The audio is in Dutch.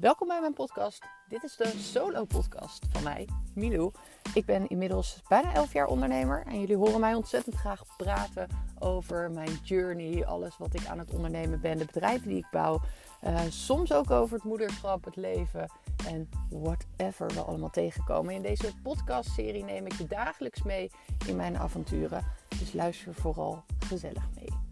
Welkom bij mijn podcast. Dit is de solo-podcast van mij, Milou. Ik ben inmiddels bijna 11 jaar ondernemer en jullie horen mij ontzettend graag praten over mijn journey, alles wat ik aan het ondernemen ben, de bedrijven die ik bouw. Uh, soms ook over het moederschap, het leven en whatever we allemaal tegenkomen. In deze podcastserie neem ik je dagelijks mee in mijn avonturen. Dus luister vooral gezellig mee.